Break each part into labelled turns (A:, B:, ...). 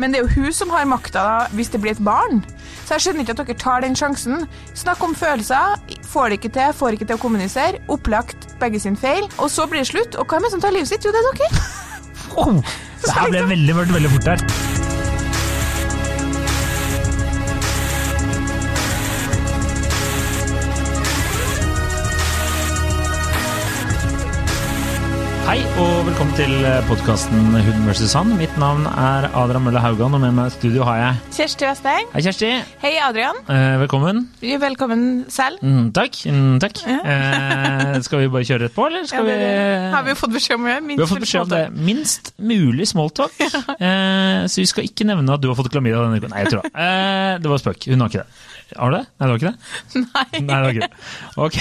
A: Men det er jo hun som har makta hvis det blir et barn. Så jeg skjønner ikke at dere tar den sjansen. Snakk om følelser. Får det ikke til, får ikke til å kommunisere. Opplagt begge sin feil. Og så blir det slutt. Og hvem er det som tar livet sitt? Jo, det er dere.
B: Oh, det her ble veldig veldig, veldig fort her. Hei og velkommen til podkasten Hund vs. han. Mitt navn er Adrian Mølle Haugan, og med meg i studio har jeg
A: Kjersti Vesteng.
B: Hei, Kjersti.
A: Hei, Adrian.
B: Eh, velkommen.
A: Velkommen selv.
B: Mm, takk. Mm, takk. Eh, skal vi bare kjøre rett på, eller skal
A: Ja, det,
B: vi
A: har vi jo fått beskjed om å gjøre.
B: Vi har fått beskjed om det. Minst mulig smalltalk. Eh, så vi skal ikke nevne at du har fått klamydia denne uka. Nei, jeg tror det. Eh, det var spøk. Hun har ikke det. Har du det? Nei, det var ikke det?
A: Nei.
B: Nei, det var ikke det. Ok,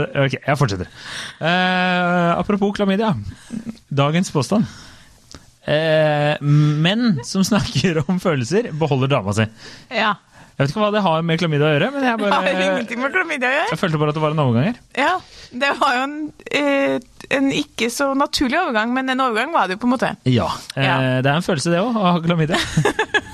B: det? ok, jeg fortsetter. Eh, apropos klamydia. Dagens påstand. Eh, menn som snakker om følelser, beholder dama si.
A: Ja.
B: Jeg vet ikke hva det har med klamydia å gjøre, men jeg
A: Det har ingenting med klamydia å gjøre.
B: jeg følte bare at det var en overgang her.
A: Ja, det var jo en, eh, en ikke så naturlig overgang, men en overgang var det jo på en måte.
B: Ja. Eh,
A: Ja.
B: Det er en følelse, det òg, å ha klamydia.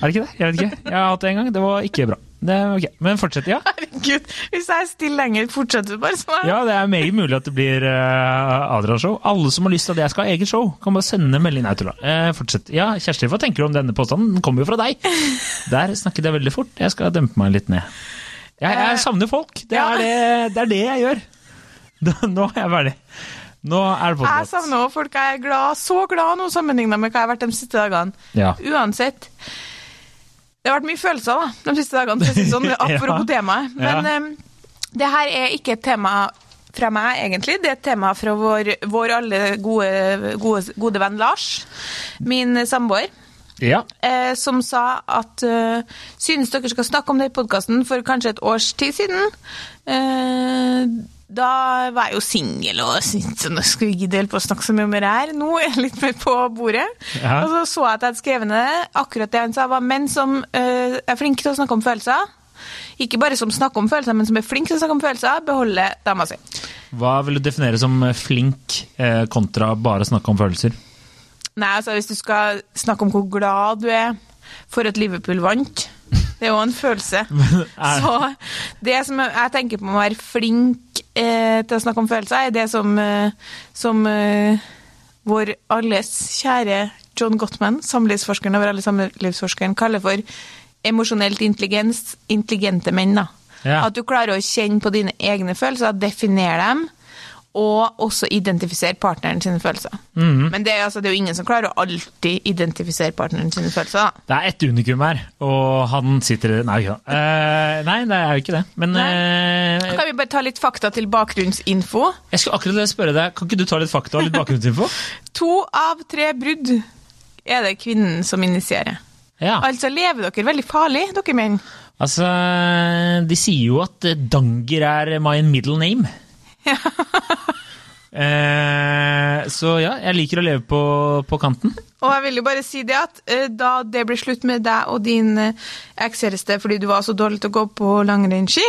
B: er det ikke det? Jeg vet ikke. Jeg har hatt det en gang. Det var ikke bra. Det var ok. Men fortsett, ja.
A: Herregud, hvis jeg er stille lenger, fortsetter du bare sånn.
B: Ja, Det er meget mulig at det blir uh, Adrian-show. Alle som har lyst til at jeg skal ha eget show, kan bare sende melding. Nei, tulla. Uh, fortsett. Ja, Kjersti, hva tenker du om denne påstanden? Den kommer jo fra deg. Der snakket jeg veldig fort. Jeg skal dempe meg litt ned. Jeg, jeg savner folk. Det
A: Ja.
B: er det, det er det jeg gjør. Nå er jeg ferdig. Nå er det
A: Jeg savner òg folk jeg er glad, så glad nå sammenligna med hva jeg har vært de siste dagene.
B: Ja.
A: Uansett. Det har vært mye følelser da, de siste dagene, sånn, apropos temaet. Men
B: Ja.
A: um, det her er ikke et tema fra meg, egentlig. Det er et tema fra vår, vår alle gode, gode, gode venn Lars, min samboer.
B: Ja.
A: eh, som sa at eh, synes dere skal snakke om det i podkasten for kanskje et års tid siden. Eh, da var jeg jo singel og syntes nå skal vi gidde helt på å snakke så mye om det her. Nå er jeg litt mer på bordet.
B: Ja.
A: Og så så jeg at jeg hadde skrevet ned det. Akkurat det han sa, var menn som eh, er flinke til å snakke om følelser. Ikke bare som snakker om følelser, men som er flinke til å snakke om følelser, beholder dama si.
B: Hva vil du definere som flink eh, kontra bare snakke om følelser?
A: Nei, altså hvis du skal snakke om hvor glad du er for at Liverpool vant, det er jo en følelse. Så det som jeg tenker på med å være flink eh, til å snakke om følelser, er det som, eh, som eh, vår alles kjære John Gottman, samlivsforskeren over alle samlivsforskeren, kaller for emosjonelt intelligens, intelligente menn. Da.
B: Ja.
A: At du klarer å kjenne på dine egne følelser, definere dem, og også identifisere partneren sine følelser.
B: Mhm.
A: Men det er, altså, det er jo ingen som klarer å alltid identifisere partneren sine følelser.
B: Det er ett unikum her, og han sitter Nei, ja. da. Eh, nei, det er jo ikke det. Men uh,
A: Kan vi bare ta litt fakta til bakgrunnsinfo?
B: jeg skulle akkurat spørre deg, kan ikke du ta litt fakta og litt bakgrunnsinfo?
A: To av tre brudd er det kvinnen som initierer.
B: Ja.
A: Altså lever dere veldig farlig, dere menn.
B: Altså, de sier jo at Danger er my middle name. Eh, så ja, jeg liker å leve på, på kanten.
A: Og jeg vil jo bare si det at eh, da det ble slutt med deg og din eh, ekskjæreste fordi du var så dårlig til å gå på langrennsski,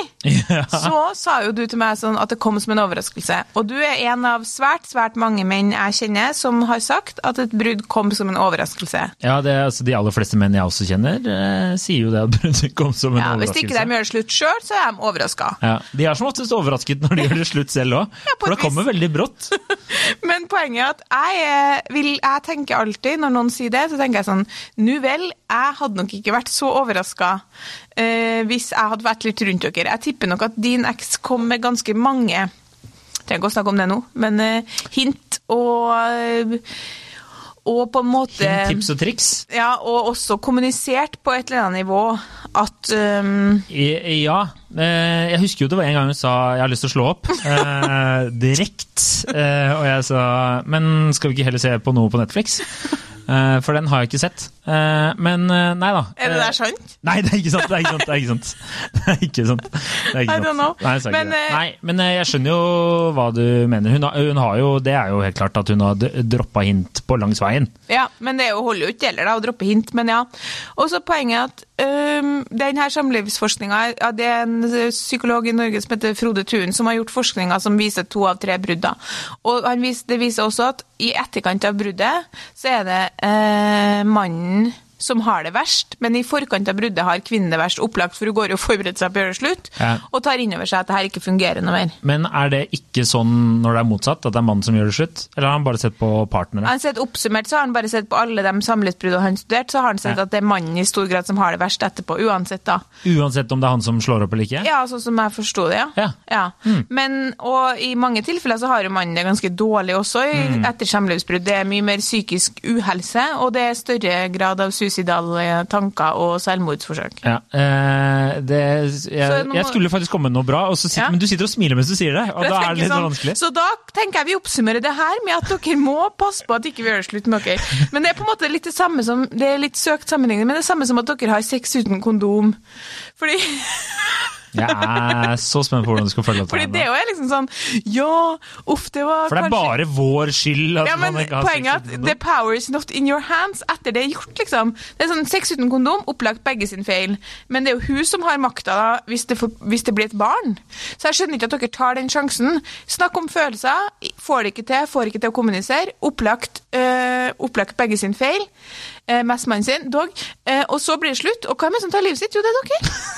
B: Ja.
A: så sa jo du til meg sånn at det kom som en overraskelse. Og du er en av svært, svært mange menn jeg kjenner som har sagt at et brudd kom som en overraskelse.
B: Ja, det, er altså, De aller fleste menn jeg også kjenner, eh, sier jo det at bruddet kom som en
A: Ja, hvis ikke de gjør det slutt sjøl, så er de overraska.
B: Ja, De er som oftest overrasket når de gjør det slutt selv òg,
A: Ja,
B: for
A: et
B: det kommer veldig brått.
A: Men poenget er at jeg, eh, vil, jeg tenker alltid, når noen sier det, så tenker jeg sånn Nu vel, jeg hadde nok ikke vært så overraska eh, hvis jeg hadde vært litt rundt dere. Jeg tipper nok at din eks kom med ganske mange Trenger ikke å snakke om det nå, men eh, hint og eh, og på en måte
B: Hint, tips og triks.
A: Ja, og også kommunisert på et eller annet nivå at um,
B: Ja. eh, Jeg husker jo det var en gang hun sa 'jeg har lyst til å slå opp'. Eh, direkt. Eh, og jeg sa 'men skal vi ikke heller se på noe på Netflix'? Eh, for den har jeg ikke sett. Eh, men eh, nei da.
A: Er det der sant?
B: Nei, det er ikke sant. Det er ikke sant. Det er ikke sant. Det er ikke sant.
A: I don't know.
B: Nei,
A: Men,
B: Nei, men jeg skjønner jo hva du mener. Hun har, hun har jo, det er jo helt klart at hun har droppa hint på langs veien.
A: Ja, men det er holder jo ikke heller da, å droppe hint, men ja. Og så poenget er at øhm, den samlivsforskninga, ja, det er en psykolog i Norge som heter Frode Thun, som har gjort forskninga som viser to av tre brudd. Og han vis, det viser også at i etterkant av bruddet, så er det eh, mannen som har det verst, men i forkant av bruddet har kvinnen det verst opplagt, for hun går jo og forbereder seg på å gjøre det slutt,
B: Ja.
A: og tar inn over seg at det her ikke fungerer noe mer.
B: Men er det ikke sånn når det er motsatt, at det er mannen som gjør det slutt? Eller har han bare sett på partnere?
A: Han sett Oppsummert så har han bare sett på alle de samlivsbruddene han studerte, så har han sett
B: Ja.
A: at det er mannen i stor grad som har det verst etterpå, uansett da.
B: Uansett om det er han som slår opp eller ikke?
A: Ja, sånn som jeg forsto det, ja.
B: Ja. Mm.
A: Men, og i mange tilfeller så har jo mannen det ganske dårlig også
B: Mm.
A: etter samlivsbrudd. Det er mye mer psykisk uhelse, og det er større grad av suicidale tanker og selvmordsforsøk.
B: Ja, eh, det, jeg, jeg skulle faktisk komme med noe bra, sitter,
A: Ja.
B: men du sitter og smiler mens du sier det. Og da er det litt
A: sånn,
B: vanskelig.
A: Så da tenker jeg vi oppsummerer det her med at dere må passe på at ikke vi gjør slutt med dere. Men det er på en måte litt det samme som Det er litt søkt sammenligning, men det er samme som at dere har sex uten kondom. Fordi
B: Jeg er så spent på hvordan du skal følge opp
A: Fordi
B: det.
A: er jo liksom sånn Ja, uff, det var
B: For det er
A: kanskje
B: bare vår skyld at
A: ja, men
B: man ikke har
A: Poenget er at the power is not in your hands etter det er gjort, liksom. Det er sånn Sex uten kondom, opplagt begge sin feil. Men det er jo hun som har makta da, hvis det, hvis det blir et barn. Så jeg skjønner ikke at dere tar den sjansen. Snakk om følelser. Får det ikke til, får ikke til å kommunisere. Opplagt, øh, opplagt begge sin feil. Eh, mest mannen sin, dog. Eh, og så blir det slutt. Og hva er det som tar livet sitt? Jo, det er dere.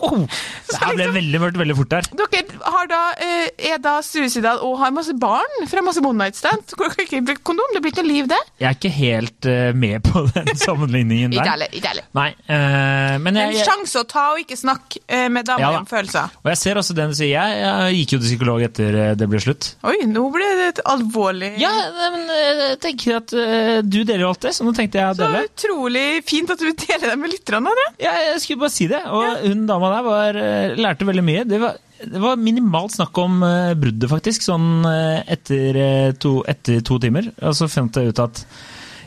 B: Det her ble veldig mørkt veldig fort der.
A: Dere har da, eh, er da suicidal og har masse barn fra masse one night stand. Ikke bruke kondom. Det blir ikke noe liv, det.
B: Jeg er ikke helt eh, med på den sammenligningen
A: Ikke
B: der.
A: heller. Ikke heller.
B: Nei, uh, men jeg,
A: en sjanse å ta og ikke snakke med damer
B: Ja
A: om følelser.
B: og jeg ser også den du sier. Jeg, jeg gikk jo til psykolog etter det ble slutt.
A: Oi, nå ble det et alvorlig
B: Ja, men jeg tenker at du deler jo alt det, så nå tenkte jeg å
A: Så
B: dele.
A: utrolig fint at du deler det med lytterne.
B: Ja, jeg skulle bare si det. Og hun dama der var, lærte veldig mye. Det var, det var minimalt snakk om eh, bruddet, faktisk, sånn eh, etter, eh, to, etter to timer. Og så fant jeg ut at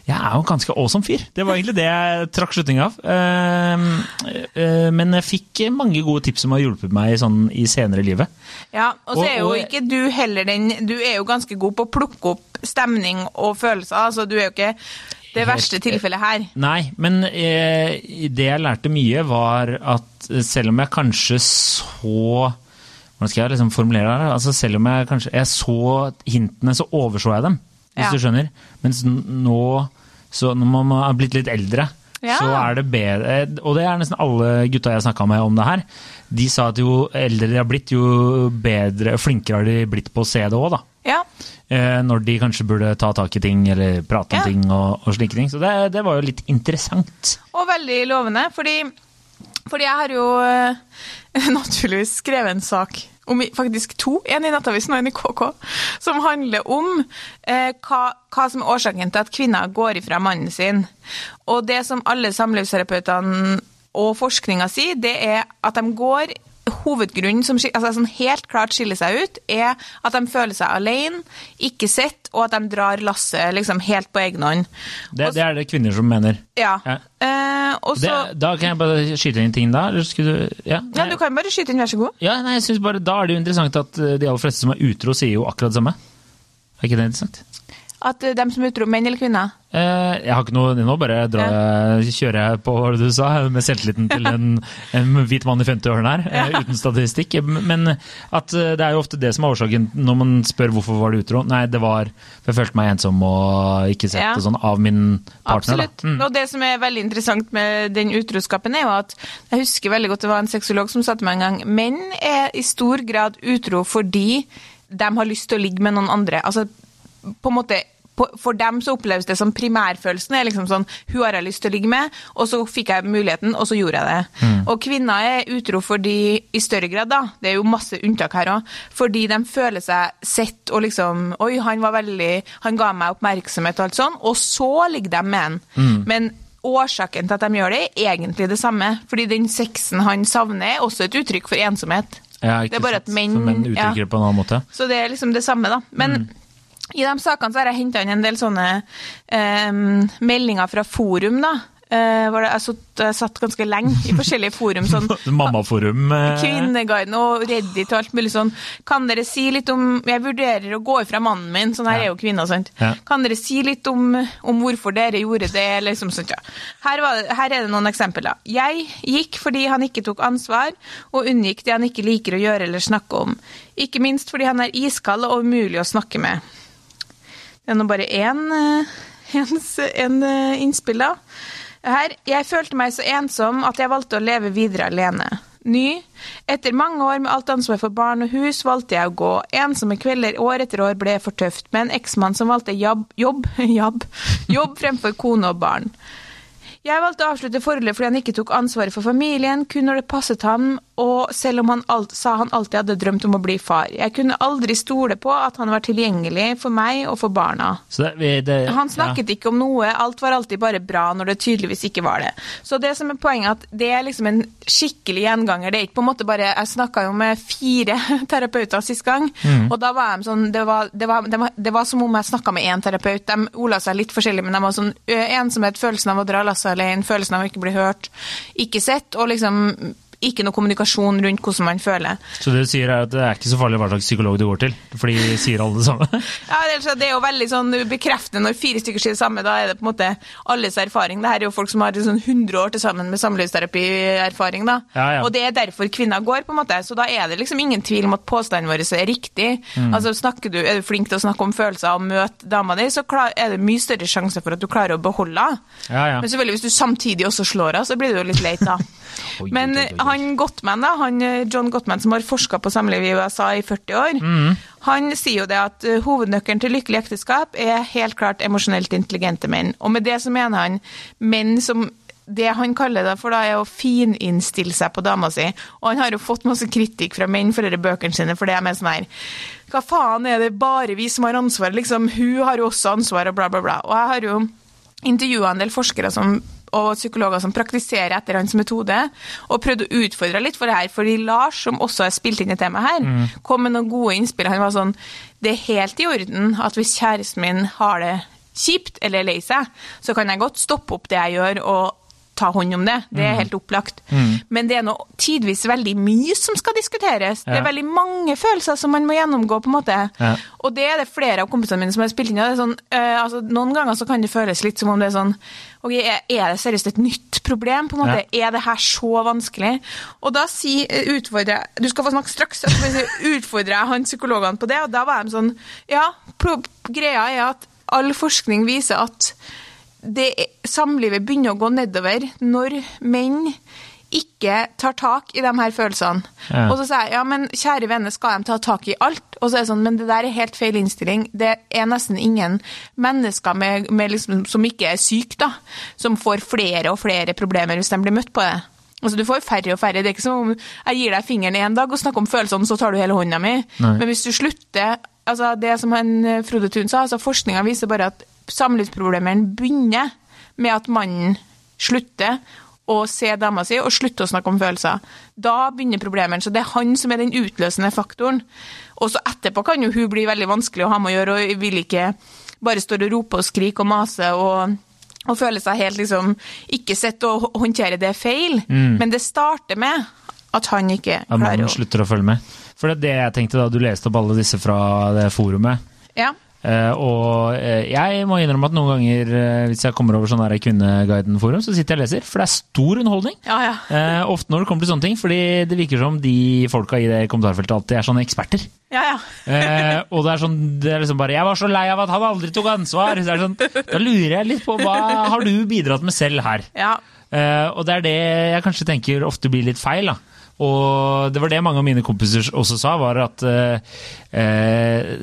B: jeg er jo en ganske awesome fyr. Det var egentlig det jeg trakk slutning av. Eh, eh, men jeg fikk mange gode tips som har hjulpet meg sånn i senere livet.
A: Ja, og så er jo ikke du heller den Du er jo ganske god på å plukke opp stemning og følelser. Altså, du er jo ikke det verste tilfellet her.
B: Nei, men det jeg lærte mye, var at selv om jeg kanskje så Hvordan skal jeg liksom formulere det? Altså selv om jeg kanskje jeg så hintene, så overså jeg dem, hvis
A: Ja.
B: du skjønner. Mens nå, så når man har blitt litt eldre,
A: Ja.
B: så er det bedre Og det er nesten alle gutta jeg snakka med om det her. De sa at jo eldre de har blitt, jo bedre, flinkere har de blitt på å se det òg, da.
A: Ja.
B: Eh, når de kanskje burde ta tak i ting eller prate om ting og, og slike ting. Så det, det var jo litt interessant.
A: Og veldig lovende, fordi, fordi jeg har jo eh, naturligvis skrevet en sak om faktisk to, en i Nettavisen og en i KK, som handler om eh, hva, hva som er årsaken til at kvinner går ifra mannen sin. Og det som alle samlivsterapeutene og forskninga sier, det er at de går Hovedgrunnen som altså, sånn helt klart skiller seg ut, er at de føler seg alene, ikke sett, og at de drar lasset liksom, helt på egen hånd.
B: Det, det er det kvinner som mener.
A: Ja.
B: Ja.
A: Eh, også,
B: Det, da kan jeg bare skyte inn ting da? Eller skulle du Ja,
A: Ja, du kan bare skyte inn, vær så god.
B: ja, nei jeg synes bare Da er det jo interessant at eh, de aller fleste som er utro, sier jo akkurat det samme. Er ikke det interessant?
A: At uh, dem som er utro, menn eller kvinner?
B: Eh, jeg har ikke noe Nå bare drar jeg, kjører jeg på hva du sa, med selvtilliten til en, en hvit mann i 50-årene her, ja. uten statistikk. Men at eh, det er jo ofte det som er årsaken når man spør hvorfor var du utro. Nei, det var for jeg følte meg ensom og ikke sett
A: Ja.
B: og sånn av min partner.
A: Absolutt.
B: Mm.
A: Og det som er veldig interessant med den utroskapen, er jo at jeg husker veldig godt det var en sexolog som sa til meg en gang menn er i stor grad utro fordi de har lyst til å ligge med noen andre. Altså, på en måte for dem så oppleves det som primærfølelsen er liksom sånn Hun har jeg lyst til å ligge med, og så fikk jeg muligheten, og så gjorde jeg det.
B: Mm.
A: Og kvinner er utro fordi, i større grad, da, det er jo masse unntak her òg, fordi de føler seg sett og liksom Oi, han var veldig Han ga meg oppmerksomhet og alt sånn, og så ligger de med han.
B: Mm.
A: Men årsaken til at de gjør det, er egentlig det samme. Fordi den sexen han savner, er også et uttrykk for ensomhet.
B: Ja,
A: Det er bare at menn-
B: For menn uttrykker
A: ja.
B: det på en annen måte.
A: Så det er liksom det samme, da. Men
B: Mm.
A: I de sakene så har jeg henta inn en del sånne em, meldinger fra forum, da. Uh, hvor det, jeg, satt, jeg satt ganske lenge i forskjellige forum. sånn
B: Mammaforum. Uh...
A: Kvinneguiden og Reddit og alt mulig sånn. Kan dere si litt om Jeg vurderer å gå ifra mannen min, sånn her
B: Ja.
A: er jo kvinner, sant.
B: Ja.
A: Kan dere si litt om, om hvorfor dere gjorde det, eller liksom sånt, ja. Her, var, det- her er det noen eksempler. Jeg gikk fordi han ikke tok ansvar, og unngikk det han ikke liker å gjøre eller snakke om. Ikke minst fordi han er iskald og umulig å snakke med. Det er nå bare én eh, en, en eh, innspill, da. Her, jeg følte meg så ensom at jeg valgte å leve videre alene. Ny. Etter mange år med alt ansvar for barn og hus, valgte jeg å gå. Ensomme kvelder år etter år ble for tøft, med en eksmann som valgte jobb, jobb, jobb, jobb fremfor kone og barn. Jeg valgte å avslutte forholdet fordi han ikke tok ansvaret for familien, kun når det passet ham, og selv om han alt, sa han alltid hadde drømt om å bli far. Jeg kunne aldri stole på at han var tilgjengelig for meg og for barna.
B: Det, det,
A: han snakket ja. ikke om noe, alt var alltid bare bra når det tydeligvis ikke var det. Så det som er poenget, at det er liksom en skikkelig gjenganger. Det er ikke på en måte bare Jeg snakka jo med fire terapeuter sist gang, mm. og da var de sånn Det var, det var, det var, det var som om jeg snakka med én terapeut. De ola seg litt forskjellig, men de var sånn ensomhet, følelsen av å dra lasset alene, følelsen av å ikke bli hørt, ikke sett, og liksom ikke noe kommunikasjon rundt hvordan man føler.
B: Så det du sier er at det er ikke så farlig hva slags psykolog du går til, fordi de sier alle det samme?
A: ja, det er jo veldig sånn bekreftende når fire stykker sier det samme, da er det på en måte alles erfaring. Det her er jo folk som har sånn 100 år til sammen med samlivsterapi-erfaring, da. Ja, ja. Og det er derfor kvinner går, på en måte. Så da er det liksom ingen tvil om at påstanden vår er riktig. Mm. Altså snakker du, Er du flink til å snakke om følelser og møte dama di, så er det mye større sjanse for at du klarer å beholde henne. Ja, Men selvfølgelig, hvis du samtidig også slår henne, så blir det jo litt leit, da. Men han Gottman, da, han eh, John Gottman som har forska på samliv i USA i 40 år, mm. han sier jo det at eh, hovednøkkelen til lykkelig ekteskap er helt klart emosjonelt intelligente menn. Og med det så mener han menn som det han kaller det for, da, er å fininnstille seg på dama si. Og han har jo fått masse kritikk fra menn for disse bøkene sine, for det er med sånn her Hva faen er det bare vi som har ansvaret, liksom? Hun har jo også ansvar, og bla, bla, bla. Og jeg har jo intervjua en del forskere som og psykologer som praktiserer etter hans metode, og prøvde å utfordre litt for det her. Fordi Lars, som også har spilt inn i temaet her, mm. kom med noen gode innspill. Han var sånn Det er helt i orden at hvis kjæresten min har det kjipt eller lei seg, så kan jeg godt stoppe opp det jeg gjør, og ta hånd om det. Det er mm. helt opplagt. Mm. Men det er nå tidvis veldig mye som skal diskuteres. Ja. Det er veldig mange følelser som man må gjennomgå, på en måte. Ja. Og det er det flere av kompisene mine som har spilt inn. Det sånn, øh, altså, noen ganger så kan det føles litt som om det er sånn Ok, Er det seriøst et nytt problem? på en måte? Ja. Er det her så vanskelig? Og da si, utfordrer jeg Du skal få snakke straks. Utfordrer jeg han psykologene på det, og da var de sånn Ja, greia er at all forskning viser at det, samlivet begynner å gå nedover når menn ikke tar tak i de her følelsene. Ja. Og så sier jeg ja, men kjære venner, skal de ta tak i alt? Og så er det sånn, men det der er helt feil innstilling. Det er nesten ingen mennesker med, med liksom, som ikke er syke, da, som får flere og flere problemer hvis de blir møtt på det. Altså, Du får færre og færre. Det er ikke som om jeg gir deg fingeren én dag og snakker om følelsene, så tar du hele hånda mi. Nei. Men hvis du slutter altså Det som han Frode Thun sa, altså forskninga viser bare at samlivsproblemene begynner med at mannen slutter å se dama si og slutter å snakke om følelser. Da begynner problemene. Så det er han som er den utløsende faktoren. Og så etterpå kan jo hun bli veldig vanskelig å ha med å gjøre, og vil ikke bare stå og rope og skrike og mase og, og føle seg helt liksom ikke sett og håndtere det feil. Mm. Men det starter med at han ikke klarer å
B: At mannen slutter å følge med. For det er det jeg tenkte da du leste opp alle disse fra det forumet.
A: Ja.
B: Uh, og uh, jeg må innrømme at noen ganger uh, hvis jeg kommer over sånn Kvinneguiden-forum, så sitter jeg og leser, for det er stor underholdning.
A: Ja, ja.
B: ofte når det kommer til sånne ting, fordi det virker som de folka i det kommentarfeltet alltid er sånne eksperter.
A: Ja,
B: og det er sånn det er liksom bare 'Jeg var så lei av at han aldri tok ansvar'. Sånn, da lurer jeg litt på hva har du bidratt med selv her?
A: Ja.
B: og det er det jeg kanskje tenker ofte blir litt feil. da og det var det mange av mine kompiser også sa, var at eh,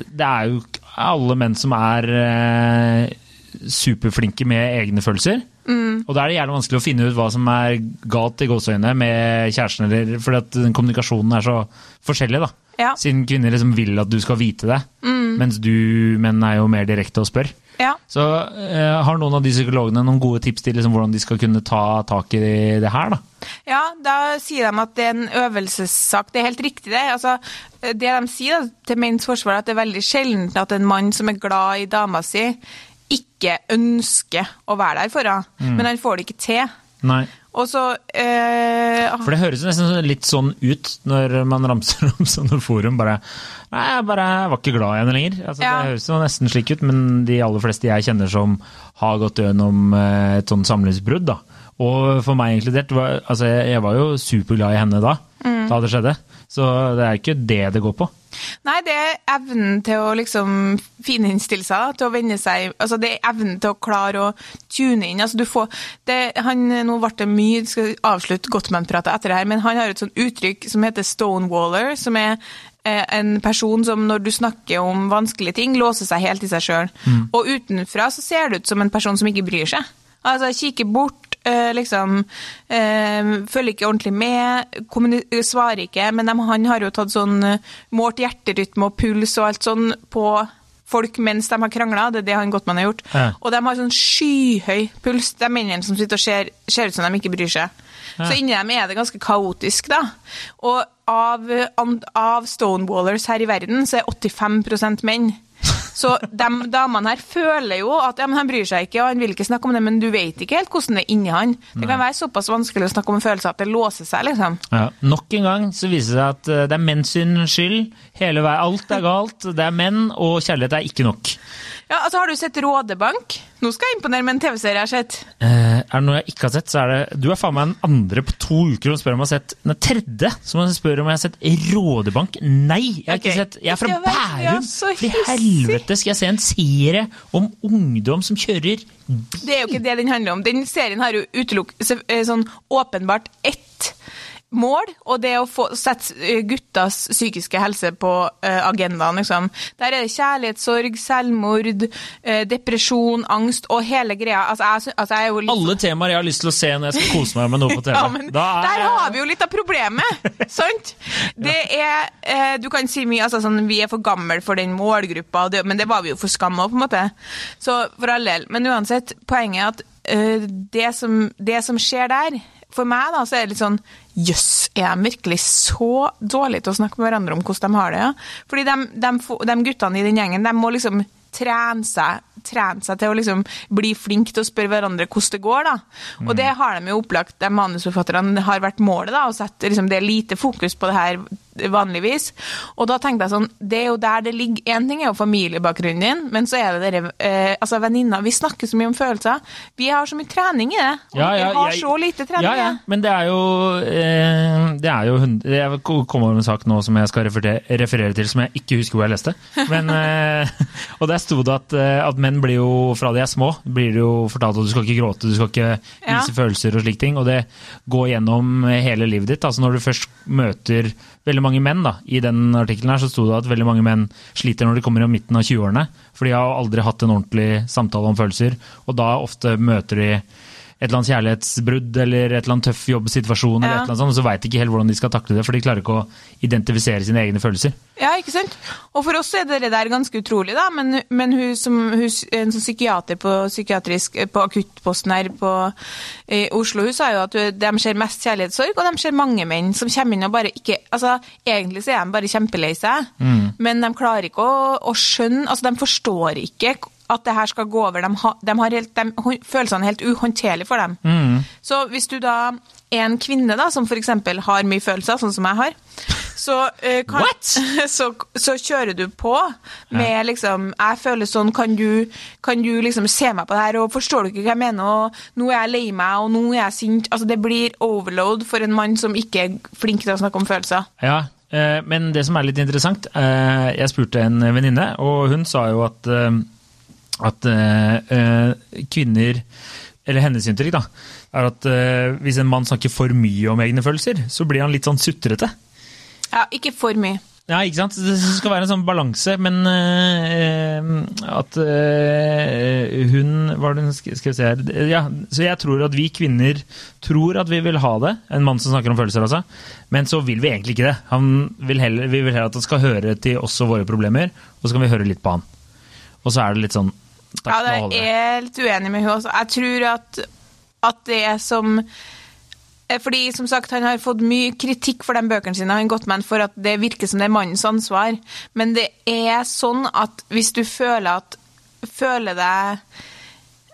B: det er jo alle menn som er eh, superflinke med egne følelser. Mm. Og da er det gjerne vanskelig å finne ut hva som er galt i gåseøynene med kjæresten, eller fordi at den kommunikasjonen er så forskjellig, da.
A: Ja.
B: Siden kvinner liksom vil at du skal vite det, mm. mens du menn er jo mer direkte og spør.
A: Ja.
B: Så eh, har noen av de psykologene noen gode tips til liksom, hvordan de skal kunne ta tak i det her? da?
A: Ja, da sier de at det er en øvelsessak. Det er helt riktig, det. Altså, det de sier da, til menns forsvar, at det er veldig sjelden at en mann som er glad i dama si, ikke ønsker å være der for henne. Mm. Men han får det ikke til.
B: Nei.
A: Og så eh,
B: For det høres nesten litt sånn ut når man ramser om sånne forum. bare Nei, jeg bare var ikke glad i henne lenger. Altså, ja. Det høres jo nesten slik ut, men de aller fleste jeg kjenner som har gått gjennom eh, et sånt samlivsbrudd, da. Og for meg inkludert, var, altså, jeg var jo superglad i henne da, mm. da det skjedde. Så det er ikke det det går på.
A: Nei, det er evnen til å liksom fininnstille seg, til å venne seg Altså, det er evnen til å klare å tune inn. Altså, du får det, han, Nå ble det mye, skal avslutte Gottman-pratet etter det her, men han har et sånt uttrykk som heter stonewaller, som er eh, en person som når du snakker om vanskelige ting, låser seg helt i seg sjøl. Og utenfra så ser det ut som en person som ikke bryr seg. Altså, kikker bort, liksom eh, Følger ikke ordentlig med, svarer ikke. Men de, han har jo tatt sånn eh, målt hjerterytme og puls og alt sånn på folk mens de har krangla. Det er det han Gottmann har gjort.
B: Ja.
A: Og de har sånn skyhøy puls, de mennene som sitter og ser, ser ut som de ikke bryr seg. Så inni dem er det ganske kaotisk, da. Og av, av stonewallers her i verden, så er 85% menn. Så de damene her føler jo at ja, men han bryr seg ikke, og han vil ikke snakke om det, men du vet ikke helt hvordan det er inni han. Det kan være såpass vanskelig å snakke om følelser at det låser seg, liksom.
B: Ja. Nok en gang så viser det seg at eh, det er menns skyld. Hele veien, Alt er galt. Det er menn, og kjærlighet er ikke nok.
A: Ja, altså Har du sett Rådebank? Nå skal jeg imponere med en TV-serie jeg har sett.
B: Eh, er det noe jeg ikke har sett, så er det Du er faen meg den andre på to uker som spør om jeg har sett Den tredje som spør om jeg har sett Rådebank. Nei! Jeg har
A: okay.
B: ikke sett Jeg er fra
A: vel,
B: Bærum! For i helvete skal jeg se en serie om ungdom som kjører
A: Det er jo ikke det den handler om. Den serien har jo utelukket eh, sånn åpenbart ett mål, og det å få sette eh, guttas psykiske helse på uh, agendaen, liksom. Der er det kjærlighetssorg, selvmord, uh, depresjon, angst og hele greia. Altså, jeg, altså, jeg litt
B: Alle temaer jeg har lyst til å se når jeg skal kose meg med noe på TV.
A: ja, men
B: er
A: der har vi jo litt av problemet, sant? Det er, uh, du kan si mye, altså sånn, vi er for gamle for den målgruppa, det, men det var vi jo for skam på en måte. Så for all del. Men uansett, poenget er at det, som, det som skjer der, for meg da, så er det litt sånn, jøss, er de virkelig så dårlige til å snakke med hverandre om hvordan de har det? Ja? Fordi de, de, de guttene i den gjengen, de må liksom trene seg, trene seg til å liksom bli flink til å spørre hverandre hvordan det går. da. Og det har de jo opplagt, de manusforfatterne har vært målet, da, å sette liksom, det er lite fokus på det her vanligvis. Og da tenkte jeg sånn, det er jo der det ligger Én ting er jo familiebakgrunnen din, men så er det dere eh, altså venninner. Vi snakker så mye om følelser. Vi har så mye trening i det. Og
B: Ja, ja,
A: vi har
B: jeg-
A: så lite trening
B: Ja, ja,
A: det.
B: men det er jo eh, Det er jo Jeg kom over en sak nå som jeg skal referere, referere til, som jeg ikke husker hvor jeg leste. Men, eh, og der sto det at, eh, at menn blir jo, fra de er små, blir det jo fortalt at du skal ikke gråte, du skal ikke
A: Ja.
B: vise følelser og slike ting. Og det går gjennom hele livet ditt. Altså når du først møter veldig mange menn, da, i den artikkelen her så sto det at veldig mange menn sliter når de kommer i midten av 20-årene. For de har aldri hatt en ordentlig samtale om følelser, og da ofte møter de et eller annet kjærlighetsbrudd eller et eller annet tøff jobbsituasjon, eller
A: Ja.
B: et eller annet sånt, så veit de ikke helt hvordan de skal takle det, for de klarer ikke å identifisere sine egne følelser.
A: Ja, ikke sant? Og for oss er det der ganske utrolig, da. Men, men hun som hun, en sånn psykiater på, psykiatrisk, på akuttposten her på, i Oslo, hun sa jo at de ser mest kjærlighetssorg, og de ser mange menn som kommer inn og bare ikke Altså, egentlig så er de bare kjempelei seg, men de klarer ikke å, å skjønne Altså, de forstår ikke at det her skal gå over. De, ha, de har helt, de, følelsene er helt uhåndterlige for dem. Så hvis du da er en kvinne da, som f.eks. har mye følelser, sånn som jeg har, så, uh, kan, så, så kjører du på med liksom Jeg føler sånn, kan du, kan du liksom se meg på det her, og forstår du ikke hva jeg mener, og nå er jeg lei meg, og nå er jeg sint Altså, det blir overload for en mann som ikke er flink til å snakke om følelser.
B: Ja, eh, men det som er litt interessant eh, Jeg spurte en venninne, og hun sa jo at, at eh, eh, kvinner Eller hennes inntrykk, da, er at eh, hvis en mann snakker for mye om egne følelser, så blir han litt sånn sutrete.
A: Ja, ikke for mye.
B: Ja, ikke sant? Det skal være en sånn balanse, men eh, at eh, hun Hva er det hun sk- skal jeg si her? Ja, så jeg tror at vi kvinner tror at vi vil ha det, en mann som snakker om følelser, altså. Men så vil vi egentlig ikke det. Han vil heller, vi vil heller at han skal høre til oss og våre problemer, og så kan vi høre litt på han. Og så er det litt sånn
A: Ja, det. er jeg litt uenig med hun også. Jeg tror at, at det er som eh, fordi som sagt, Han har fått mye kritikk for de bøkene sine, han Gottman, for at det virker som det er mannens ansvar. Men det er sånn at hvis du føler at føler deg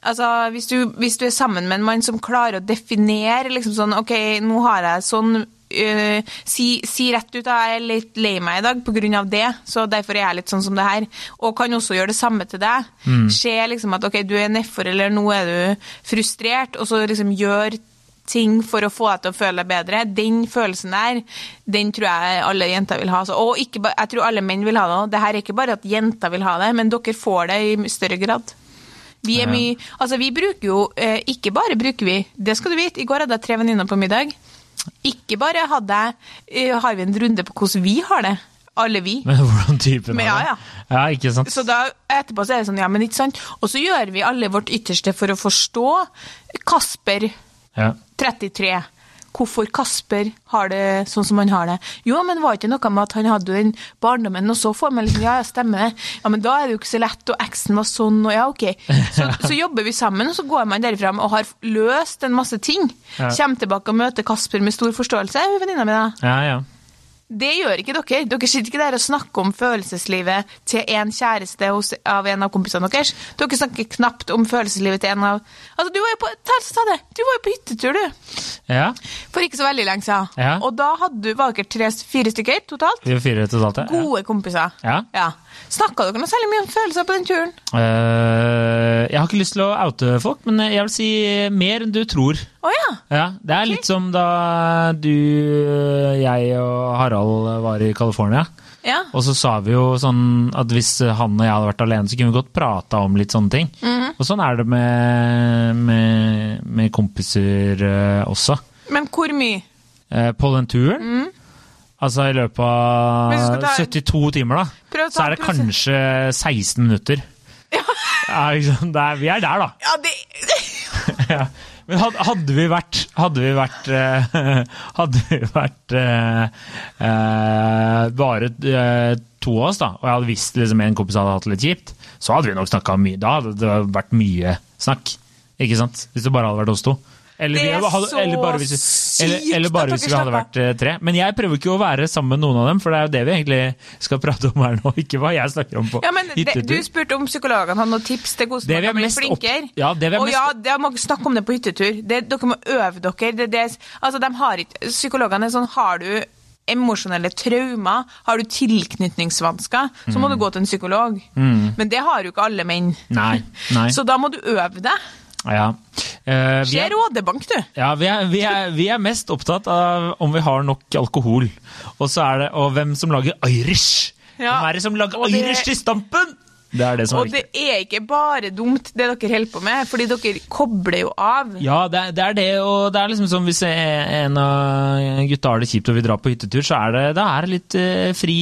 A: Altså, hvis du, hvis du er sammen med en mann som klarer å definere liksom sånn OK, nå har jeg sånn øh, si, si rett ut at jeg er litt lei meg i dag pga. det, så derfor er jeg litt sånn som det her. Og kan også gjøre det samme til deg. Se liksom at OK, du er nedfor, eller nå er du frustrert, og så liksom gjør ting for å få deg til å føle deg bedre. Den følelsen der, den tror jeg alle jenter vil ha. Så- Og ikke, jeg tror alle menn vil ha det òg. Det her er ikke bare at jenter vil ha det, men dere får det i større grad. Vi er mye Altså, vi bruker jo eh, Ikke bare bruker vi, det skal du vite. I går hadde jeg tre venninner på middag. Ikke bare hadde jeg, eh, har vi en runde på hvordan vi har det. Alle vi.
B: Men hvordan typen
A: Men ja, ja.
B: Ja, ikke sant?
A: Så da etterpå så er det sånn, ja, men ikke sant? Og så gjør vi alle vårt ytterste for å forstå Kasper,
B: Ja.
A: 33. Hvorfor Kasper har det sånn som han har det. Jo, men var ikke noe med at han hadde den barndommen, og så får man liksom, ja, ja, stemmer det. Ja, men da er det jo ikke så lett, og eksen var sånn, og ja, ok. Så, så jobber vi sammen, og så går man derfra og har løst en masse ting.
B: Ja.
A: Kommer tilbake og møter Kasper med stor forståelse, venninna mi da.
B: ja, ja.
A: Det gjør ikke dere. Dere sitter ikke der og snakker om følelseslivet til en kjæreste hos, av en av kompisene deres. Dere snakker knapt om følelseslivet til en av Altså, du var jo på, ta, ta det. Du var jo på hyttetur, du.
B: ja.
A: For ikke så veldig lenge siden.
B: Ja.
A: Og da hadde du, var dere tre, fire stykker totalt.
B: Fire totalt, ja.
A: Gode kompiser.
B: Ja.
A: ja. Snakka dere noe særlig mye om følelser på den turen?
B: Uh, jeg har ikke lyst til å oute folk, men jeg vil si mer enn du tror.
A: Oh, ja.
B: Ja, Det er litt som da du, jeg og Harald var i California.
A: Ja.
B: Og så sa vi jo sånn at hvis han og jeg hadde vært alene, så kunne vi godt prata om litt sånne ting.
A: Mhm.
B: Og sånn er det med, med, med kompiser eh, også.
A: Men hvor mye?
B: Uh, på den turen, altså i løpet av
A: ta-
B: 72 timer, da, så er det kanskje 16 minutter. Ja, ikke liksom, er, vi er der, da.
A: Ja, det
B: Ja. Men hadde vi vært Hadde vi vært eh, Hadde vi vært uh, uh, bare uh, to av oss, da, og jeg hadde visst liksom, en kompis hadde hatt det litt kjipt, så hadde vi nok snakka mye. Da hadde det vært mye snakk. Ikke sant? Hvis det bare hadde vært oss to. Eller,
A: Det er
B: hadde,
A: så
B: eller bare hvis,
A: sykt
B: eller bare hvis vi hadde vært eh, tre. Men jeg prøver ikke å være sammen med noen av dem, for det er jo det vi egentlig skal prate om her nå. Ikke hva jeg snakker om på
A: Ja, men det. Du spurte om psykologene hadde noen tips til hvordan man kan bli
B: flinkere. opp-. Ja, det vi er
A: og
B: mest
A: ja, det må snakke om det på hyttetur. Det, dere må øve dere. Det, det, altså, de har ikke, psykologene er sånn Har du emosjonelle traumer, har du tilknytningsvansker, så må du gå til en psykolog. Men det har jo ikke alle menn.
B: Mm. Nei, nei.
A: Så da må du øve deg.
B: Ja. Eh, vi
A: Se
B: er-
A: Rådebank, du.
B: Ja, vi er, vi, er, vi er mest opptatt av om vi har nok alkohol. Og så er det og hvem som lager Irish.
A: Ja,
B: Hvem er det som lager
A: og det-
B: Irish til stampen? Det er det som er
A: Og det er ikke bare dumt, det dere holder på med, fordi dere kobler jo av.
B: Ja, det er, det er det, og det er liksom som hvis en av gutta har det kjipt og vil dra på hyttetur, så er det, da er det litt eh, fri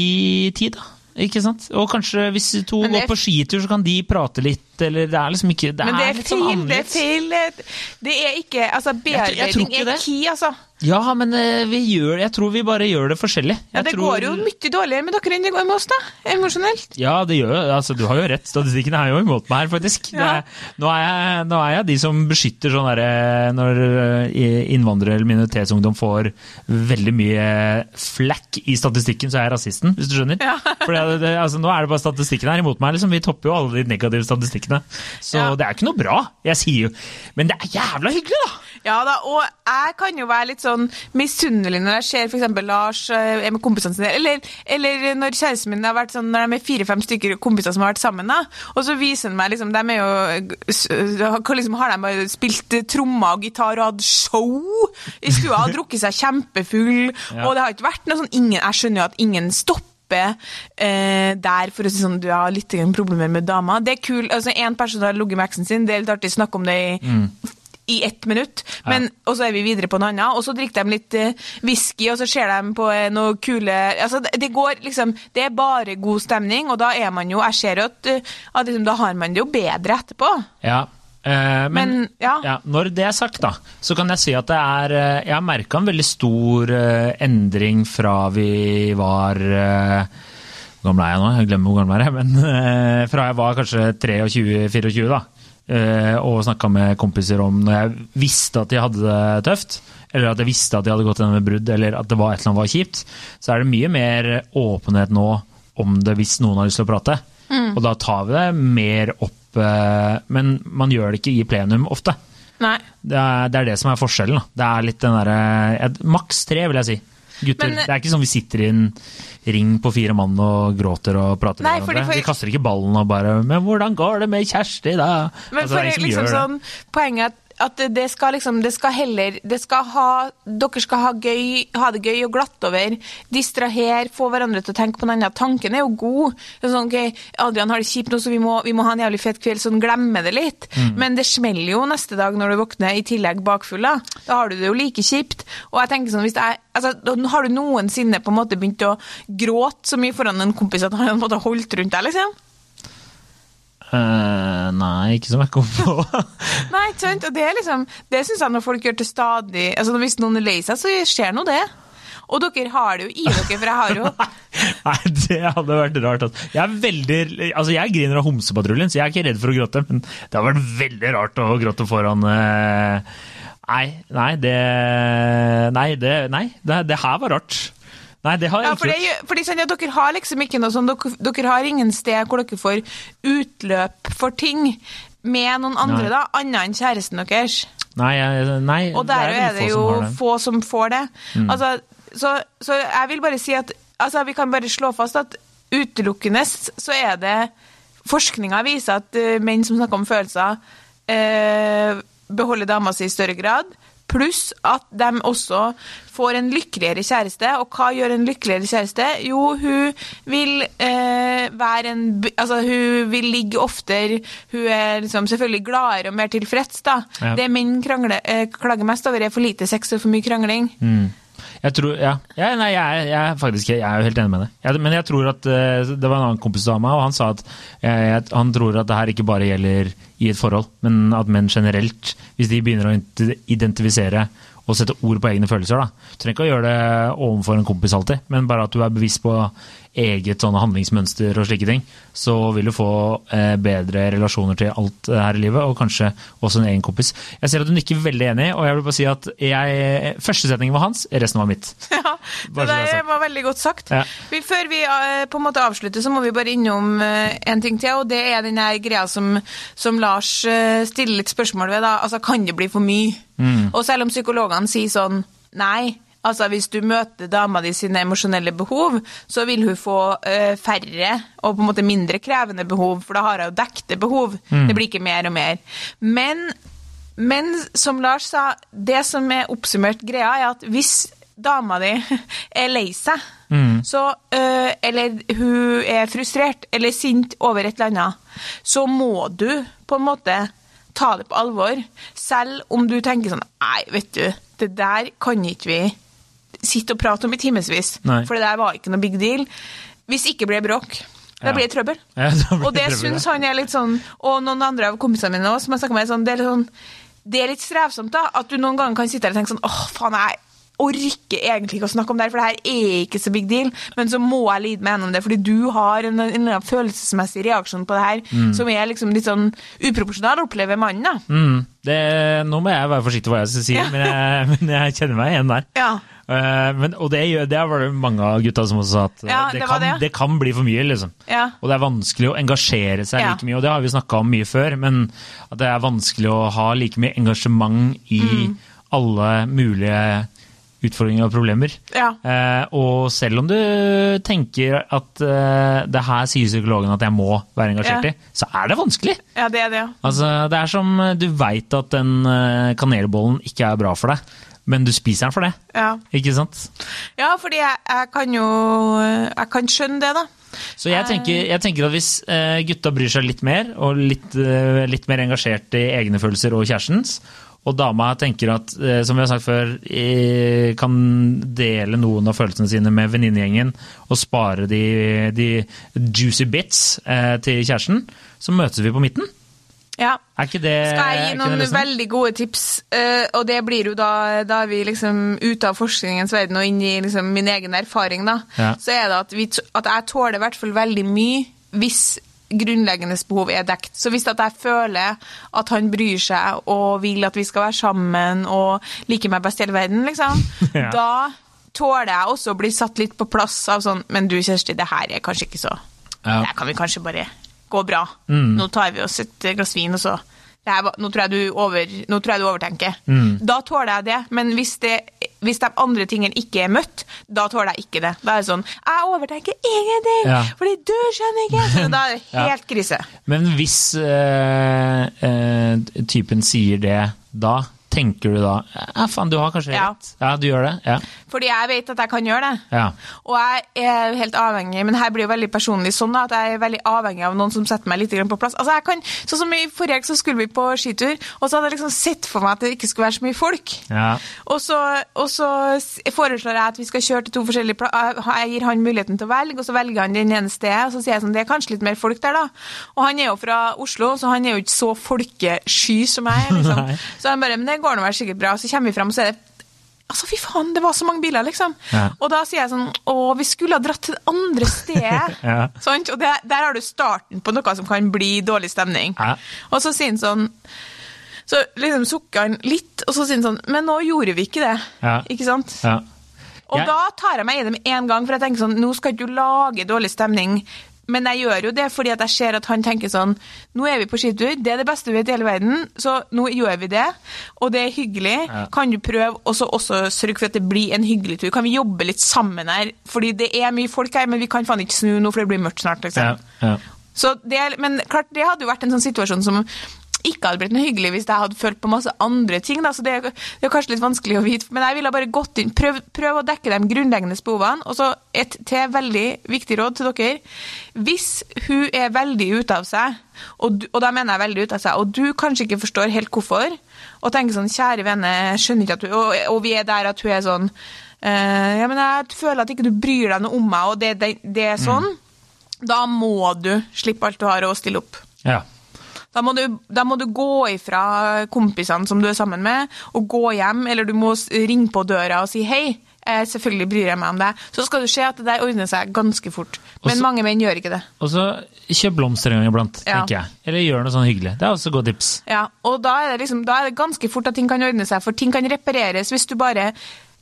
B: tid, da. Ikke sant? Og kanskje hvis to
A: det
B: går
A: er-
B: på skitur, så kan de prate litt, eller det er liksom ikke Det
A: Men det
B: er
A: er
B: litt sånn
A: Men Det er
B: annerledes.
A: feil. Det er ikke Altså, bearbeiding er key, altså.
B: Ja, men eh, vi gjør, jeg tror vi bare gjør det forskjellig.
A: Ja, det
B: tror-
A: går jo mye dårligere med dere enn det går med oss, da. Emosjonelt.
B: Ja, det gjør altså, Du har jo rett. Statistikken er jo imot meg her, faktisk. Det
A: Ja.
B: er, nå, er jeg, nå er jeg de som beskytter sånn derre Når eh, innvandrere eller minoritetsungdom får veldig mye flack i statistikken, så er jeg rasisten, hvis du skjønner.
A: Ja.
B: For altså, nå er det bare statistikken her imot meg. Liksom. Vi topper jo alle de negative statistikkene. Så
A: Ja.
B: det er ikke noe bra. Jeg sier jo Men det er jævla hyggelig, da!
A: Ja da, og jeg kan jo være litt sånn misunnelig når jeg ser f.eks. Lars eh, er med kompisene sine, eller, eller når kjæresten min har vært sånn, når de er fire-fem stykker kompiser som har vært sammen, da, og så viser han meg liksom, de er jo liksom, Har de spilt trommer og gitar og hatt show i stua og drukket seg kjempefull,
B: Ja.
A: og det har ikke vært noe sånn ingen, Jeg skjønner jo at ingen stopper eh, der for å si sånn, du har litt problemer med dama. Det er kult. altså En person har ligget med eksen sin, det er litt artig å snakke om det i i ett minutt, men, og så er vi videre på noe annet. Og så drikker de litt eh, whisky, og så ser de på eh, noe kule altså det, går liksom Det er bare god stemning, og da er man jo Jeg ser jo at, eh, at liksom, da har man det jo bedre etterpå.
B: Ja, men,
A: Men, ja.
B: når det er sagt, da, så kan jeg si at det er eh, Jeg har merka en veldig stor eh, endring fra vi var eh, Hvor gammel er jeg nå? Jeg glemmer hvor gammel jeg er. Men eh, fra jeg var kanskje 23-24, da. eh, Og snakka med kompiser om når jeg visste at de hadde det tøft, eller at jeg visste at de hadde gått gjennom et brudd, eller at det var et eller annet var kjipt, så er det mye mer åpenhet nå om det hvis noen har lyst til å prate. Og da tar vi det mer opp, eh, men man gjør det ikke i plenum ofte.
A: Nei.
B: Det er, det er det som er forskjellen. Da. Det er litt den derre Maks tre, vil jeg si. Gutter.
A: Men-
B: det er ikke sånn vi sitter i en ring på fire mann og gråter og prater
A: Nei,
B: med hverandre.
A: for-
B: Vi kaster ikke ballen og bare 'Men hvordan går det med Kjersti, da?'
A: Men
B: Altså,
A: for
B: det er
A: liksom
B: gjør det.
A: sånn, poenget er at at det skal liksom Det skal heller det skal ha, Dere skal ha, gøy, ha det gøy og glatt over. Distrahere, få hverandre til å tenke på noe annet. Tanken er jo god. Sånn, ok, Adrian har det kjipt nå, så vi må, vi må ha en jævlig fet kveld, sånn glemme det litt. Men det smeller jo neste dag når du våkner, i tillegg bakfull. Da Da har du det jo like kjipt. Og jeg tenker sånn, hvis jeg, altså, Har du noensinne på en måte begynt å gråte så mye foran en kompis at han har holdt rundt deg, liksom?
B: Eh, nei, ikke som jeg kom på.
A: Nei, ikke sant? Og det er liksom, det syns jeg når folk gjør til stadig altså Hvis noen er lei seg, så skjer nå det. Og dere har det jo i dere, for jeg har jo
B: Nei, det hadde vært rart. Altså. Jeg er veldig, altså jeg griner av Homsepatruljen, så jeg er ikke redd for å gråte. Men det har vært veldig rart å gråte foran uh... Nei, nei, det Nei, det, nei, det, det her var rart. Nei, det har jeg
A: Ja, for
B: ikke
A: det, er fordi Dere har liksom ikke noe sånn, dere, dere har ingen sted hvor dere får utløp for ting med noen andre,
B: Nei.
A: da, annet enn kjæresten deres.
B: Nei, nei
A: Og der
B: det
A: er det
B: få
A: jo
B: som det. Mm.
A: få som får det. Altså, så, så jeg vil bare si at altså, vi kan bare slå fast at utelukkende så er det Forskninga viser at eh, menn som snakker om følelser, eh, beholder dama si i større grad. Pluss at de også får en lykkeligere kjæreste. Og hva gjør en lykkeligere kjæreste? Jo, hun vil eh, være en Altså, hun vil ligge oftere. Hun er liksom selvfølgelig gladere og mer tilfreds, da.
B: Ja.
A: Det menn krangler, eh, klager mest over, er for lite sex og for mye krangling.
B: Mm. Jeg tror, ja. ja nei, jeg, jeg, faktisk, jeg er jo helt enig med deg. Jeg, men jeg tror at eh, Det var en annen kompis av meg, og han sa at jeg, jeg, han tror at det her ikke bare gjelder i et forhold, men at menn generelt, hvis de begynner å identifisere og sette ord på egne følelser, da. Du trenger ikke å gjøre det overfor en kompis alltid, men bare at du er bevisst på eget sånne handlingsmønster og slike ting, så vil du få eh, bedre relasjoner til alt eh, her i livet, og kanskje også en egen kompis. Jeg ser at du nikker veldig enig, og jeg vil bare si at jeg, første setningen var hans, resten var mitt.
A: Ja, det
B: er
A: der var veldig godt sagt.
B: Ja.
A: Før vi eh, på en måte avslutter, så må vi bare innom en ting til, og det er den greia som, som Lars stiller litt spørsmål ved. Da. Altså, kan det bli for mye?
B: Mm.
A: Og selv om psykologene sier sånn nei, altså hvis du møter dama di sine emosjonelle behov, så vil hun få uh, færre og på en måte mindre krevende behov, for da har hun dekte behov.
B: Mm.
A: Det blir ikke mer og mer. Men men som Lars sa, det som er oppsummert greia, er at hvis dama di er lei seg, så, uh, eller hun er frustrert eller sint over et eller annet, så må du på en måte ta det på alvor. Selv om du tenker sånn Nei, vet du, det der kan ikke vi sitte og prate om i timevis. For det der var ikke noe big deal. Hvis ikke det bråk. Da blir det trøbbel.
B: Ja, blir
A: Og det syns han er litt sånn Og noen andre av kompisene mine også, som jeg snakka med, sånn, det, er sånn, det er litt strevsomt, da. At du noen ganger kan sitte der og tenke sånn åh, faen, jeg orker egentlig ikke å snakke om det her, for det her er ikke så big deal. Men så må jeg lide meg gjennom det, fordi du har en, en, en følelsesmessig reaksjon på det her som er liksom litt sånn uproporsjonal, opplever mannen, da.
B: Mm, det, nå må jeg være forsiktig hva jeg skal si,
A: Ja.
B: men, jeg, men jeg kjenner meg igjen der.
A: Ja.
B: Eh, men, og det, det var det mange av gutta som også sa at
A: Ja,
B: det,
A: det
B: kan,
A: det.
B: kan bli for mye, liksom.
A: Ja.
B: Og det er vanskelig å engasjere seg like mye, og det har vi snakka om mye før, men at det er vanskelig å ha like mye engasjement i
A: Mm.
B: alle mulige utfordringer og problemer.
A: Ja.
B: Eh, og selv om du tenker at eh, det her sier psykologen at jeg må være engasjert
A: Ja.
B: i, så er det vanskelig.
A: ja, det er det.
B: Altså, det er som eh, du veit at den eh, kanelbollen ikke er bra for deg, men du spiser den for det.
A: Ja,
B: Ikke sant?
A: ja fordi jeg, jeg kan jo Jeg kan skjønne det, da.
B: Så jeg tenker, jeg tenker at hvis eh, gutta bryr seg litt mer, og litt, eh, litt mer engasjert i egne følelser og kjærestens, og dama tenker at, eh, som vi har sagt før, eh, kan dele noen av følelsene sine med venninnegjengen og spare de, de juicy bits eh, til kjæresten, så møtes vi på midten.
A: Ja.
B: Det
A: Skal jeg gi noen
B: løsningen?
A: veldig gode tips, uh, og det blir jo da Da er vi liksom ute av forskningens verden og inn i liksom min egen erfaring, da.
B: Ja.
A: Så er det at, vi, at jeg tåler i hvert fall veldig mye hvis grunnleggende behov er dekt. Så hvis at jeg føler at han bryr seg og vil at vi skal være sammen og liker meg best i hele verden, liksom,
B: Ja.
A: da tåler jeg også å bli satt litt på plass av sånn Men du, Kjersti, det her er kanskje ikke så
B: Ja.
A: Det kan vi kanskje bare gå bra.
B: Mm.
A: Nå tar vi oss et glass vin, og så det her, nå, tror over, nå tror jeg du overtenker.
B: Mm.
A: Da tåler jeg det, men hvis, det, hvis de andre tingene ikke er møtt, da tåler jeg ikke det. Da er det sånn Jeg overtenker ingenting,
B: Ja.
A: fordi du skjønner ikke! Så da er det
B: Ja.
A: helt krise.
B: Men hvis øh, øh, typen sier det da tenker du da Ja, faen, du har kanskje
A: Ja.
B: rett. Ja, du gjør det. Ja.
A: Fordi jeg vet at jeg kan gjøre det.
B: ja.
A: Og jeg er helt avhengig, men her blir jo veldig personlig sånn at jeg er veldig avhengig av noen som setter meg litt på plass. Altså jeg kan, sånn som I forrige helg så skulle vi på skitur, og så hadde jeg liksom sett for meg at det ikke skulle være så mye folk.
B: ja.
A: Og så, og så foreslår jeg at vi skal kjøre til to forskjellige plasser. Jeg gir han muligheten til å velge, og så velger han den ene stedet. Og så sier jeg sånn, det er kanskje litt mer folk der, da. Og han er jo fra Oslo, så han er jo ikke så folkesky som jeg liksom. Så han bare, men det går nå vel sikkert bra. Så kommer vi fram, og så er det Altså, fy faen, det var så mange biler, liksom.
B: Ja.
A: Og da sier jeg sånn Å, vi skulle ha dratt til det andre stedet.
B: Ja.
A: Og det, der har du starten på noe som kan bli dårlig stemning.
B: Ja.
A: Og så sier han sånn Så liksom sukker han litt, og så sier han sånn Men nå gjorde vi ikke det.
B: Ja.
A: Ikke sant?
B: ja.
A: Og da tar jeg meg i det med en gang, for jeg tenker sånn Nå skal du lage dårlig stemning. Men jeg gjør jo det fordi at jeg ser at han tenker sånn Nå er vi på skitur, det er det beste vi vet i hele verden, så nå gjør vi det. Og det er hyggelig.
B: Ja.
A: Kan du prøve og så også sørge for at det blir en hyggelig tur? Kan vi jobbe litt sammen her? Fordi det er mye folk her, men vi kan faen ikke snu nå, for det blir mørkt snart. liksom.
B: ja. ja.
A: Så det, men klart, det hadde jo vært en sånn situasjon som ikke hadde blitt noe hyggelig hvis jeg hadde følt på masse andre ting. Da. Så det, det er kanskje litt vanskelig å vite. Men jeg ville bare gått inn, prøv, prøv å dekke de grunnleggende behovene. Og så et til veldig viktig råd til dere. Hvis hun er veldig ute av seg, og, og da mener jeg veldig ute av seg, og du kanskje ikke forstår helt hvorfor, og tenker sånn Kjære vene, skjønner ikke at du Og, og vi er der at hun er sånn eh, Ja, men jeg føler at ikke du bryr deg noe om meg, og det, det, det er sånn. Da må du slippe alt du har og stille opp.
B: ja.
A: Da må, du, da må du gå ifra kompisene som du er sammen med, og gå hjem, eller du må ringe på døra og si hei. Eh, selvfølgelig bryr jeg meg om deg. Så skal du se at det der ordner seg ganske fort. Men
B: Også-
A: mange menn gjør ikke det.
B: Og så kjøp blomster en gang iblant,
A: Ja.
B: tenker jeg. Eller gjør noe sånn hyggelig. Det er også godt tips.
A: Ja, og da er, det liksom, da er det ganske fort at ting kan ordne seg, for ting kan repareres hvis du bare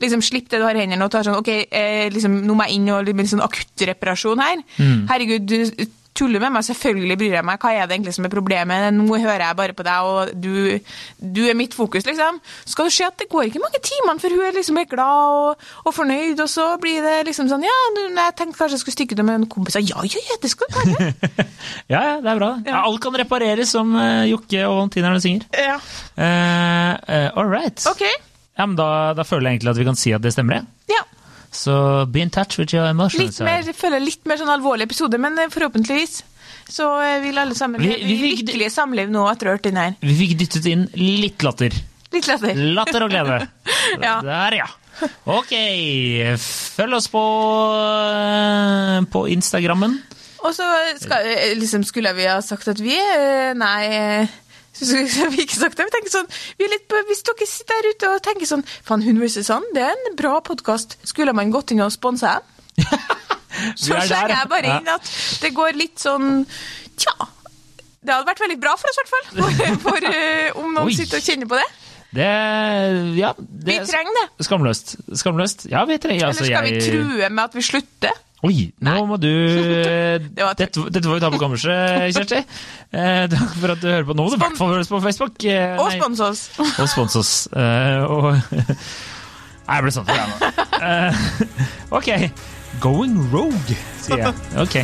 A: liksom slipper det du har i hendene og tar sånn OK, eh, liksom, nå må jeg inn og litt sånn akuttreparasjon her. Herregud, du tuller med meg, selvfølgelig bryr jeg meg. Hva er det egentlig som er problemet? Nå hører jeg bare på deg, og du, du er mitt fokus, liksom. Så skal du se at det går ikke mange timene før hun er liksom glad og, og fornøyd, og så blir det liksom sånn Ja, jeg tenkte kanskje jeg skulle stikke ut med noen kompiser. Ja, ja, ja, det skal du klare.
B: Ja, ja, det er bra. Ja. alt kan repareres, som uh, Jokke og Tinerne synger.
A: ja.
B: Uh, uh, all right.
A: Okay.
B: Ja, men da, da føler jeg egentlig at vi kan si at det stemmer, jeg.
A: Ja.
B: Så be in touch with your emotions.
A: Litt mer, jeg føler litt mer sånn alvorlig episode, men eh, forhåpentligvis så eh, vil alle sammen
B: Vi- vi fikk-
A: lykkelige samliv nå etter å ha hørt den her.
B: Vi fikk dyttet inn litt latter.
A: Litt latter.
B: Latter og glede.
A: Ja.
B: Der, ja. Ok, følg oss på, eh, på Instagrammen.
A: Og så skal, liksom, skulle vi ha sagt at vi Nei. så vi ikke sagt det. Vi tenker sånn, vi er litt Hvis dere sitter der ute og tenker sånn Faen, Hun vs. Sand, det er en bra podkast. Skulle man gått inn og sponsa dem? Så
B: er
A: slenger jeg bare inn at det går litt sånn Tja. Det hadde vært veldig bra for oss, i hvert fall. For, for, eh, om noen
B: Oi.
A: sitter og kjenner på det.
B: Det Ja.
A: Vi trenger det.
B: Skamløst. Skamløst. Ja, vi trenger altså,
A: Eller skal vi true med at vi slutter?
B: Oi, nå må du
A: var
B: dette, dette får vi ta på kammerset, Kjersti. Eh, takk for at du hører på. Nå må du i hvert fall høre oss på Facebook. Eh,
A: Og spons oss.
B: og spons oss. Eh, og Nei, jeg ble sånn for deg nå. Eh, ok. Going rogue, sier jeg. Ok.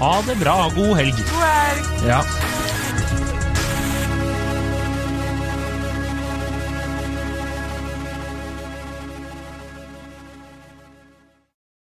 B: Ha det bra. God helg.
A: God helg.
B: Ja.